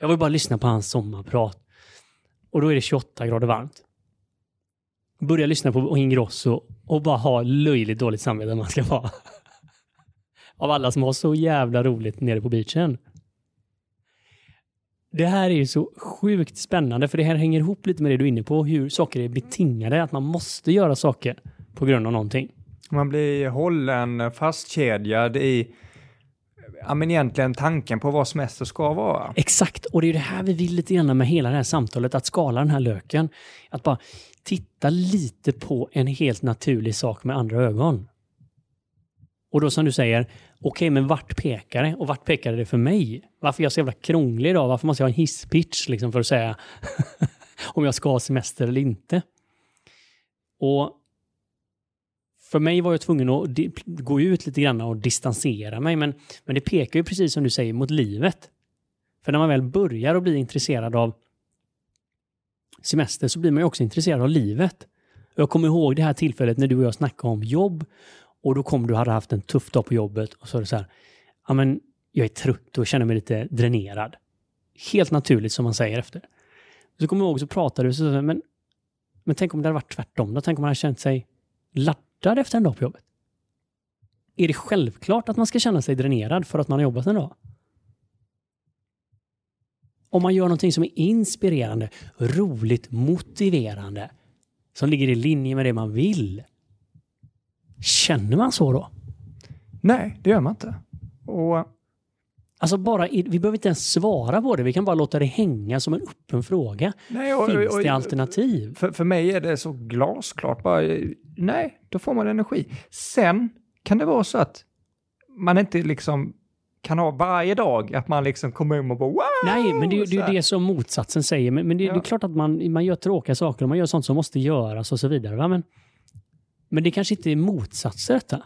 B: Jag vill bara lyssna på hans sommarprat. Och då är det 28 grader varmt. Börja lyssna på Ingrosso och bara ha löjligt dåligt samvete man ska vara. Av alla som har så jävla roligt nere på beachen. Det här är ju så sjukt spännande för det här hänger ihop lite med det du är inne på, hur saker är betingade, att man måste göra saker på grund av någonting.
A: Man blir hållen fastkedjad i ja, men egentligen tanken på vad semester ska vara.
B: Exakt, och det är det här vi vill lite grann med hela det här samtalet, att skala den här löken. Att bara titta lite på en helt naturlig sak med andra ögon. Och då som du säger, okej okay, men vart pekar det? Och vart pekar det för mig? Varför är jag så jävla krånglig idag? Varför måste jag ha en hisspitch liksom för att säga om jag ska ha semester eller inte? Och för mig var jag tvungen att gå ut lite grann och distansera mig, men, men det pekar ju precis som du säger mot livet. För när man väl börjar att bli intresserad av semester så blir man ju också intresserad av livet. Jag kommer ihåg det här tillfället när du och jag snackade om jobb och då kom du och hade haft en tuff dag på jobbet och så är det så här, ja men jag är trött och känner mig lite dränerad. Helt naturligt som man säger efter. Så kommer jag ihåg så pratade du så, men, men tänk om det hade varit tvärtom då? Tänk om man hade känt sig laddad efter en dag på jobbet? Är det självklart att man ska känna sig dränerad för att man har jobbat en dag? Om man gör någonting som är inspirerande, roligt, motiverande, som ligger i linje med det man vill, Känner man så då?
A: Nej, det gör man inte. Och
B: Alltså bara, vi behöver inte ens svara på det. Vi kan bara låta det hänga som en öppen fråga.
A: Nej, och,
B: Finns
A: och-
B: det alternativ?
A: För, för mig är det så glasklart. Bara, nej, då får man energi. Sen kan det vara så att man inte liksom kan ha varje dag att man liksom kommer hem och bara wow!
B: Nej, men det, det är ju det som motsatsen säger. Men, men det, det är
A: Ja.
B: klart att man, man gör tråkiga saker och man gör sånt som måste göras och så vidare. Va? Men, men det kanske inte är motsatser detta.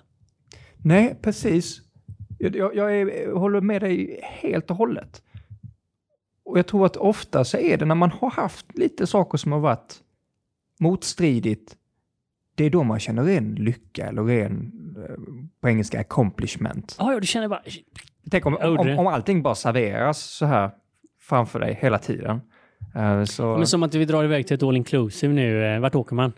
A: Nej, precis. Jag, jag, är, håller med dig helt och hållet. Och jag tror att ofta så är det när man har haft lite saker som har varit motstridigt, det är då man känner ren lycka eller ren, eh, på engelska, accomplishment.
B: Ja, ja, du känner bara...
A: Tänk om, om, om allting bara serveras så här framför dig hela tiden. Eh, så,
B: Men som att vi drar iväg till ett all inclusive nu. eh, Vart åker man?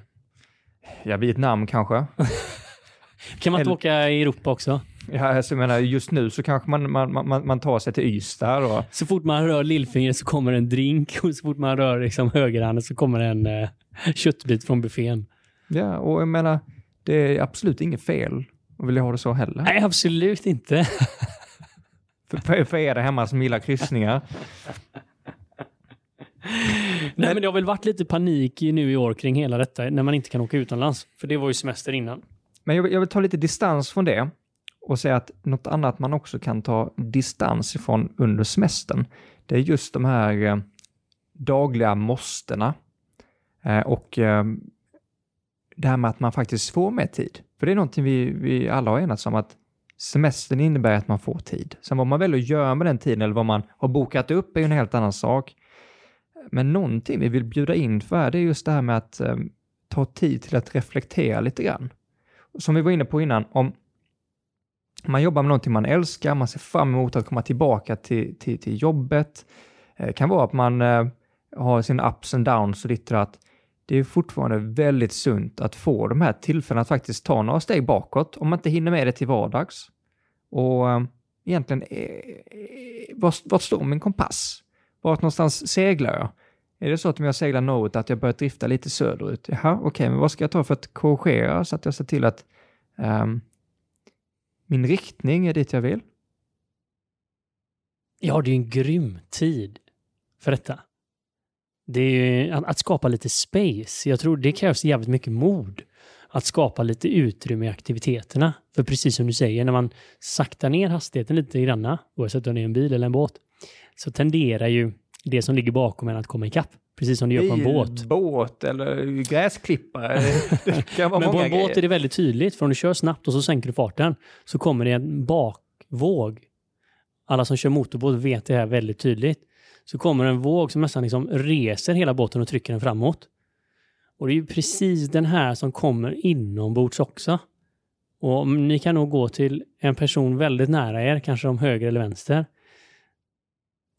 A: Ja, Vietnam kanske.
B: Kan man inte
A: Eller-
B: åka i Europa också?
A: Ja, alltså, jag menar, just nu så kanske man, man, man, man tar sig till Ystad och
B: Så fort man rör lillfingret så kommer en drink och så fort man rör liksom högerhanden så kommer en eh, köttbit från buffén.
A: Ja, och jag menar, det är absolut inget fel att vilja ha det så heller.
B: Nej, absolut inte.
A: För, för, för er där hemma som gillar kryssningar.
B: Nej, men det har väl varit lite panik i- nu i år kring hela detta när man inte kan åka utomlands. För det var ju semester innan.
A: Men jag, vill- jag vill ta lite distans från det och säga att något annat man också kan ta distans ifrån under semestern, det är just de här eh, dagliga måstena. Eh, och eh, det här med att man faktiskt får mer tid. För det är någonting vi, vi alla har enats om att semestern innebär att man får tid. Sen vad man väljer att göra med den tiden eller vad man har bokat upp är ju en helt annan sak. Men någonting vi vill bjuda in för här, det är just det här med att eh, ta tid till att reflektera lite grann. Som vi var inne på innan, om man jobbar med någonting man älskar, man ser fram emot att komma tillbaka till, till, till jobbet. Det kan vara att man eh, har sina ups and downs och ditt att. Det är fortfarande väldigt sunt att få de här tillfällena att faktiskt ta några steg bakåt om man inte hinner med det till vardags. Och eh, egentligen, eh, eh vart, var står min kompass? Vart någonstans seglar jag? Är det så att om jag seglar norrut att jag börjar drifta lite söderut? Jaha, okej, men vad ska jag ta för att korrigera så att jag ser till att um, min riktning är dit jag vill?
B: Ja, det är ju en grym tid för detta. Det är ju att, att skapa lite space. Jag tror det krävs jävligt mycket mod. Att skapa lite utrymme i aktiviteterna. För precis som du säger, när man saktar ner hastigheten lite granna, oavsett om det är en bil eller en båt, så tenderar ju det som ligger bakom en att komma ikapp. Precis som det gör på en båt.
A: Båt eller gräsklippare.
B: Men på en båt är
A: grejer.
B: det väldigt tydligt, för om du kör snabbt och så sänker du farten så kommer det en bakvåg. Alla som kör motorbåt vet det här väldigt tydligt. Så kommer en våg som nästan liksom reser hela båten och trycker den framåt. Och det är ju precis den här som kommer inombords också. Och ni kan nog gå till en person väldigt nära er, kanske om höger eller vänster.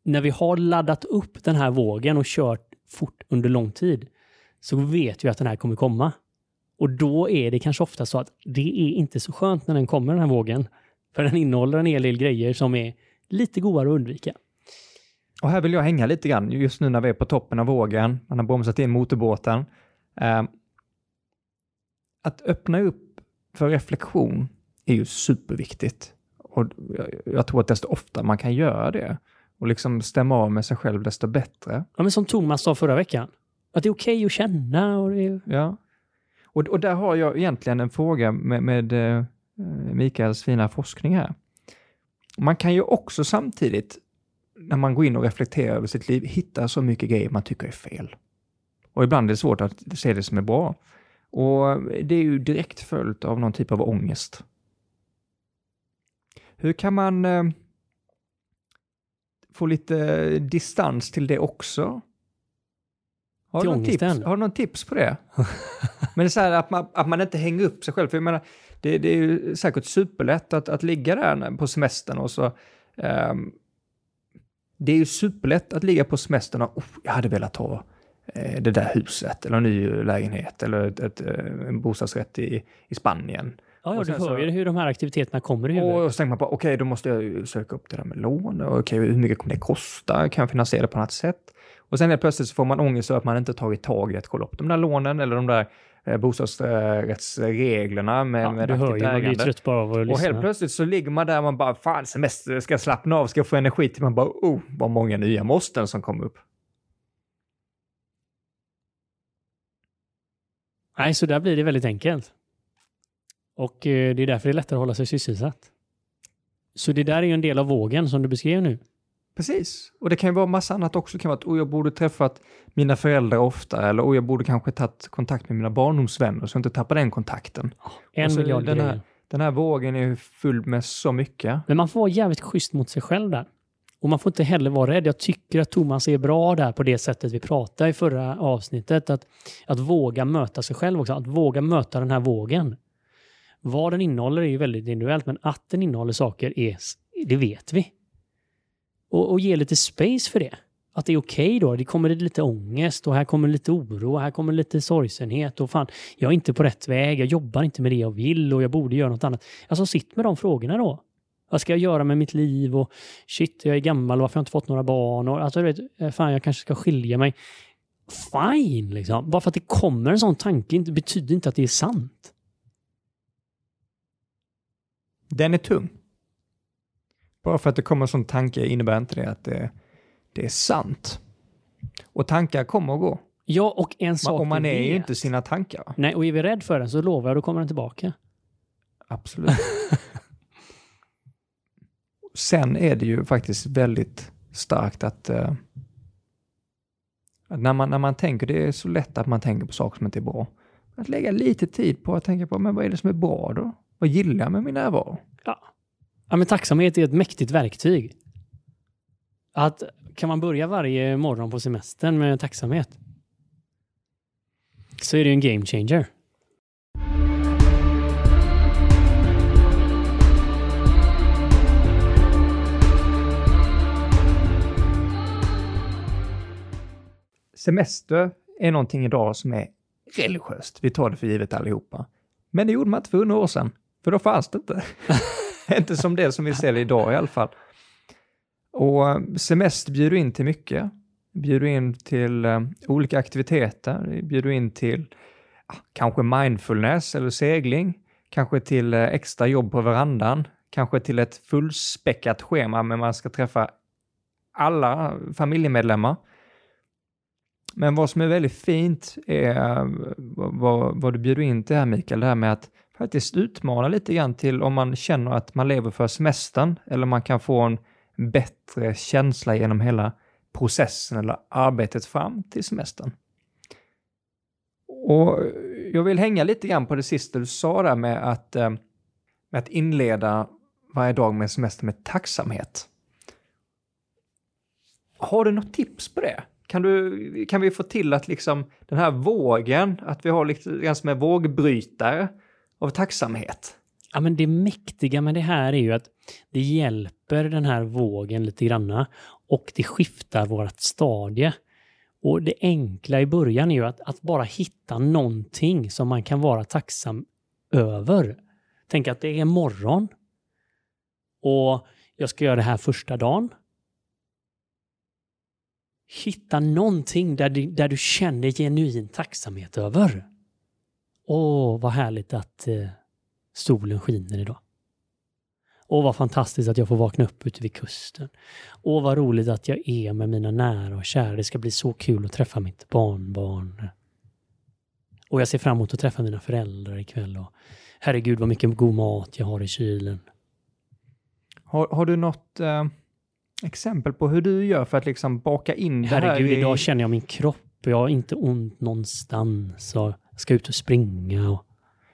B: När vi har laddat upp den här vågen och kört fort under lång tid så vet vi att den här kommer komma. Och då är det kanske ofta så att det är inte så skönt när den kommer den här vågen. För den innehåller en hel del grejer som är lite godare att undvika.
A: Och här vill jag hänga lite grann, just nu när vi är på toppen av vågen, man har bromsat in motorbåten. Ehm, att öppna upp för reflektion är ju superviktigt. Och jag, jag tror att desto oftare man kan göra det och liksom stämma av med sig själv, desto bättre.
B: Ja, men som Thomas sa förra veckan. Att det är okej att känna och det.
A: Ja. Och, och där har jag egentligen en fråga med, med eh, Mikaels fina forskning här. Man kan ju också samtidigt, när man går in och reflekterar över sitt liv, hitta så mycket grejer man tycker är fel. Och ibland är det svårt att se det som är bra. Och det är ju direkt följt av någon typ av ångest. Hur kan man eh, få lite distans till det också? Har
B: Till
A: du, någon tips, har du någon tips på det? Men det är så här att man, att man inte hänger upp sig själv. För jag menar, det, det är ju säkert superlätt att, att ligga där på semestern och så... ehm, det är ju superlätt att ligga på semestern och oh, jag hade velat ha eh, det där huset eller en ny lägenhet eller ett, ett, eh, en bostadsrätt i, i Spanien.
B: Ja, ja du hör ju hur de här aktiviteterna kommer i huvudet.
A: Och så tänker man på, okej, då måste jag söka upp det där med lån. Okej, hur mycket kommer det kosta? Kan jag finansiera det på något sätt? Och sen helt plötsligt så får man ångest över att man inte tagit tag i att kolla upp de där lånen eller de där eh, bostadsrättsreglerna med,
B: Ja,
A: med aktivt ägande.
B: bara
A: Och helt plötsligt så ligger man där och man bara, fan semester, ska jag slappna av, ska jag få energi till man bara, oh, vad många nya måsten som kom upp.
B: Nej, så där blir det väldigt enkelt. Och eh, det är därför det är lättare att hålla sig sysselsatt. Så det där är ju en del av vågen som du beskrev nu.
A: Precis. Och det kan ju vara massa annat också. Det kan vara att oh, jag borde träffat mina föräldrar ofta eller oh, jag borde kanske tagit kontakt med mina barndomsvänner så jag inte tappar den kontakten.
B: En miljard
A: den här-
B: grejer.
A: Den här vågen är full med så mycket.
B: Men man får vara jävligt schysst mot sig själv där. Och man får inte heller vara rädd. Jag tycker att Thomas är bra där på det sättet vi pratade i förra avsnittet. Att, att våga möta sig själv också. Att våga möta den här vågen. Vad den innehåller är ju väldigt individuellt, men att den innehåller saker, är, det vet vi. Och, och ge lite space för det. Att det är okej då. Det kommer lite ångest och här kommer lite oro och här kommer lite sorgsenhet och fan, jag är inte på rätt väg, jag jobbar inte med det jag vill och jag borde göra något annat. Alltså sitt med de frågorna då. Vad ska jag göra med mitt liv? Och shit, jag är gammal och varför har jag inte fått några barn? Och alltså, du vet, eh, fan, jag kanske ska skilja mig. Fine, liksom. Bara för att det kommer en sån tanke betyder inte att det är sant.
A: Den är tung. Bara för att det kommer en sån tanke innebär inte det att det, det är sant. Och tankar kommer och går.
B: Ja, och en
A: Man,
B: sak
A: och man är ju
B: vet.
A: inte sina tankar.
B: Nej, och är vi rädd för den så lovar jag, då kommer den tillbaka.
A: Absolut. Sen är det ju faktiskt väldigt starkt att, att när, man, när man tänker, det är så lätt att man tänker på saker som inte är bra. Att lägga lite tid på att tänka på, men vad är det som är bra då? Vad gillar jag med min närvaro?
B: Ja. ja, men tacksamhet är ett mäktigt verktyg. Att kan man börja varje morgon på semestern med tacksamhet så är det en game changer.
A: Semester är någonting idag som är religiöst. Vi tar det för givet allihopa. Men det gjorde man inte för hundra år sedan, för då fanns det inte. inte som det som vi ser idag i alla fall. Och eh, semester bjuder in till mycket. Bjuder in till eh, olika aktiviteter, bjuder in till ah, kanske mindfulness eller segling, kanske till eh, extra jobb på verandan, kanske till ett fullspäckat schema men man ska träffa alla familjemedlemmar. Men vad som är väldigt fint är vad, vad du bjuder in till här Mikael, det här med att faktiskt utmana lite grann till om man känner att man lever för semestern eller man kan få en bättre känsla genom hela processen eller arbetet fram till semestern. Och jag vill hänga lite grann på det sista du sa där med att, eh, med att inleda varje dag med semester med tacksamhet. Har du något tips på det? Kan, du, kan vi få till att liksom den här vågen, att vi har lite grann som en vågbrytare av tacksamhet?
B: Ja, men det mäktiga med det här är ju att det hjälper den här vågen lite granna och det skiftar vårt stadie. Och det enkla i början är ju att, att bara hitta någonting som man kan vara tacksam över. Tänk att det är morgon och jag ska göra det här första dagen. Hitta någonting där du, där du känner genuin tacksamhet över. Åh, vad härligt att eh, solen skiner idag. Åh, vad fantastiskt att jag får vakna upp ute vid kusten. Åh, vad roligt att jag är med mina nära och kära. Det ska bli så kul att träffa mitt barnbarn. Och jag ser fram emot att träffa mina föräldrar ikväll. Och herregud, vad mycket god mat jag har i kylen.
A: Har, har du något eh, exempel på hur du gör för att liksom baka in det här
B: Herregud,
A: i...
B: idag känner jag min kropp. Jag har inte ont någonstans. Och ska ut och springa. Och...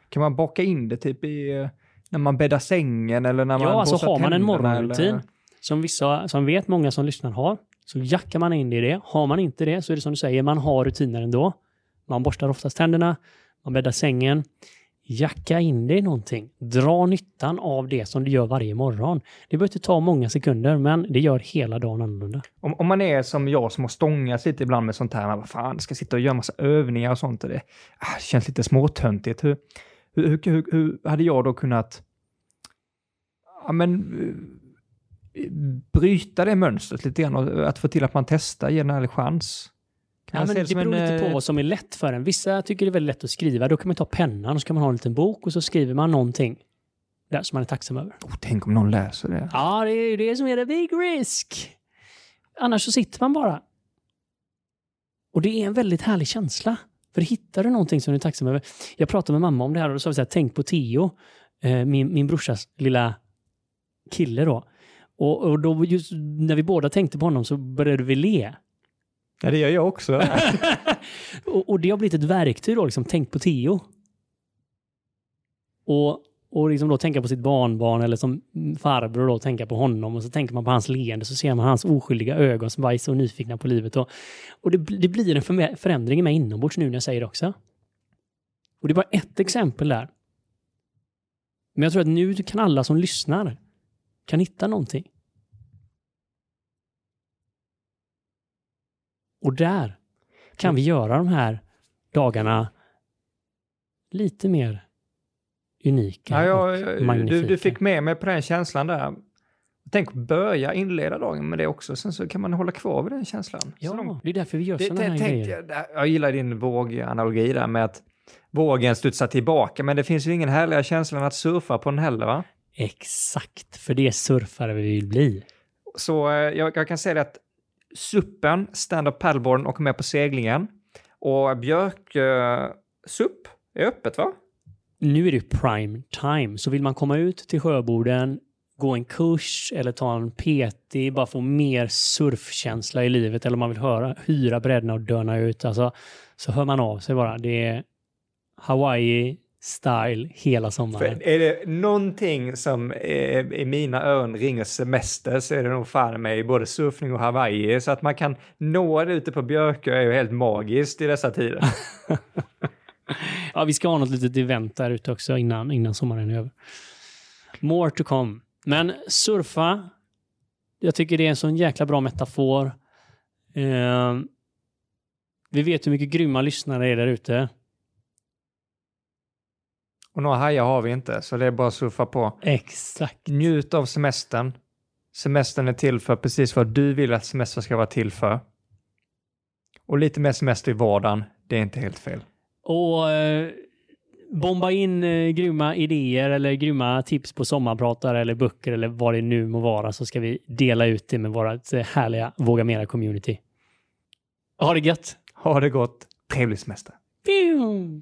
A: Kan man baka in det typ i när man bäddar sängen eller när man
B: Ja, alltså har man en morgonrutin
A: eller-
B: som vissa, som vet många som lyssnar har, så jackar man in i det. Har man inte det så är det som du säger, man har rutiner ändå. Man borstar oftast tänderna, man bäddar sängen. Jacka in dig i någonting. Dra nyttan av det som du gör varje morgon. Det behöver inte ta många sekunder, men det gör hela dagen annorlunda.
A: Om, om man är som jag som har stångats lite ibland med sånt här, man, vad fan, ska sitta och göra massa övningar och sånt och det ah, känns lite småtöntigt. Hur, hur, hur, hur, hur hade jag då kunnat ja, men, eh, bryta det mönstret lite grann och att få till att man testar, ge en ärlig chans?
B: Ja, men det beror
A: en,
B: lite på
A: eh,
B: vad som är lätt för en. Vissa tycker det är väldigt lätt att skriva. Då kan man ta pennan och så kan man ha en liten bok och så skriver man någonting där som man är tacksam över.
A: Oh, tänk om någon läser det.
B: Ja, det är ju det som är the big risk. Annars så sitter man bara. Och det är en väldigt härlig känsla. För hittar du någonting som du är tacksam över. Jag pratade med mamma om det här och då sa vi så här, tänk på Theo, eh, min, min brorsas lilla kille då. Och, och då just när vi båda tänkte på honom så började vi le.
A: Ja, det gör jag också.
B: och, och det har blivit ett verktyg då, liksom, tänk på Theo. Och, och liksom då tänka på sitt barnbarn eller som farbror då tänka på honom och så tänker man på hans leende så ser man hans oskyldiga ögon som bara är så nyfikna på livet. Och, och det, det blir en förändring i mig inombords nu när jag säger det också. Och det är bara ett exempel där. Men jag tror att nu kan alla som lyssnar kan hitta någonting. Och där kan vi göra de här dagarna lite mer unika
A: Ja,
B: och
A: jag, du,
B: magnifika.
A: du fick med mig på den känslan där. Tänk börja inleda dagen med det också, sen så kan man hålla kvar vid den känslan.
B: Ja,
A: de-
B: det är därför vi gör sådana här
A: tänkte
B: grejer.
A: jag, jag gillar din våganalogi där med att vågen studsar tillbaka, men det finns ju ingen härligare känsla än att surfa på den heller va?
B: Exakt, för det är surfare vi vill bli.
A: Så eh, jag, jag kan säga det att suppen, stand-up paddleboarden och med på seglingen och björk eh, supp är öppet va?
B: Nu är det prime time, så vill man komma ut till sjöborden, gå en kurs eller ta en PT, bara få mer surfkänsla i livet eller om man vill höra, hyra brädorna och döna ut, alltså, så hör man av sig bara. Det är Hawaii style hela sommaren.
A: För är det någonting som i mina öron ringer semester så är det nog fan med både surfning och Hawaii. Så att man kan nå det ute på Björkö är ju helt magiskt i dessa tider.
B: Ja, vi ska ha något litet event där ute också innan, innan sommaren är över. More to come. Men surfa, jag tycker det är en sån jäkla bra metafor. Eh, vi vet hur mycket grymma lyssnare är där ute.
A: Och några hajar har vi inte, så det är bara att surfa på.
B: Exakt.
A: Njut av semestern. Semestern är till för precis vad du vill att semestern ska vara till för. Och lite mer semester i vardagen, det är inte helt fel.
B: Och eh, bomba in eh, grymma idéer eller grymma tips på sommarpratare eller böcker eller vad det nu må vara så ska vi dela ut det med vårt eh, härliga Våga Mera-community. Ha det gött!
A: Ha det gott, trevlig semester.
B: Pew!